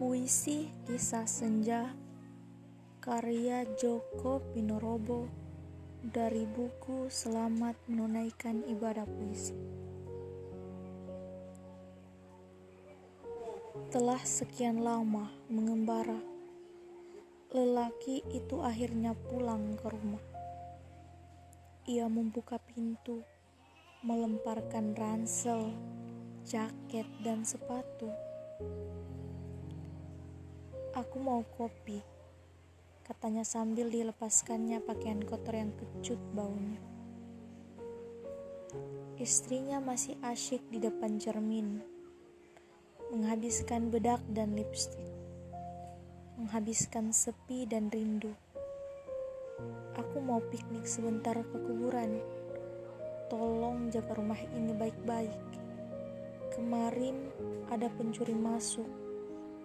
Puisi Kisah Senja karya Joko Pinorobo dari buku Selamat Menunaikan Ibadah Puisi. Telah sekian lama mengembara, lelaki itu akhirnya pulang ke rumah. Ia membuka pintu, melemparkan ransel, jaket, dan sepatu Aku mau kopi, katanya sambil dilepaskannya pakaian kotor yang kecut baunya. Istrinya masih asyik di depan cermin, menghabiskan bedak dan lipstik, menghabiskan sepi dan rindu. Aku mau piknik sebentar ke kuburan. Tolong jaga rumah ini baik-baik. Kemarin ada pencuri masuk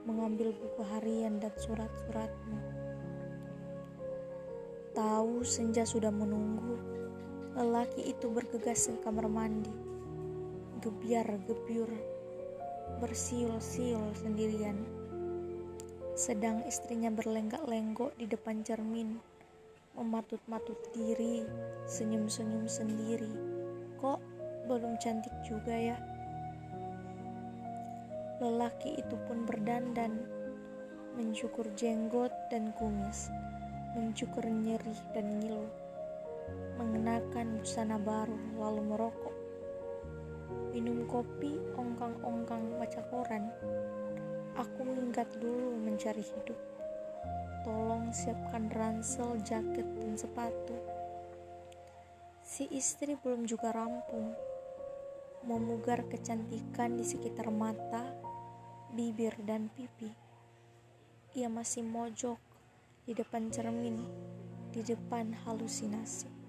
mengambil buku harian dan surat-suratmu. Tahu senja sudah menunggu, lelaki itu bergegas ke kamar mandi. Gebiar gebyur, bersiul-siul sendirian. Sedang istrinya berlenggak-lenggok di depan cermin, mematut-matut diri, senyum-senyum sendiri. Kok belum cantik juga ya? Lelaki itu pun berdandan, mencukur jenggot dan kumis, mencukur nyeri dan ngilu, mengenakan busana baru lalu merokok, minum kopi, ongkang-ongkang baca koran. Aku minggat dulu mencari hidup. Tolong siapkan ransel, jaket, dan sepatu. Si istri belum juga rampung memugar kecantikan di sekitar mata, bibir, dan pipi. Ia masih mojok di depan cermin, di depan halusinasi.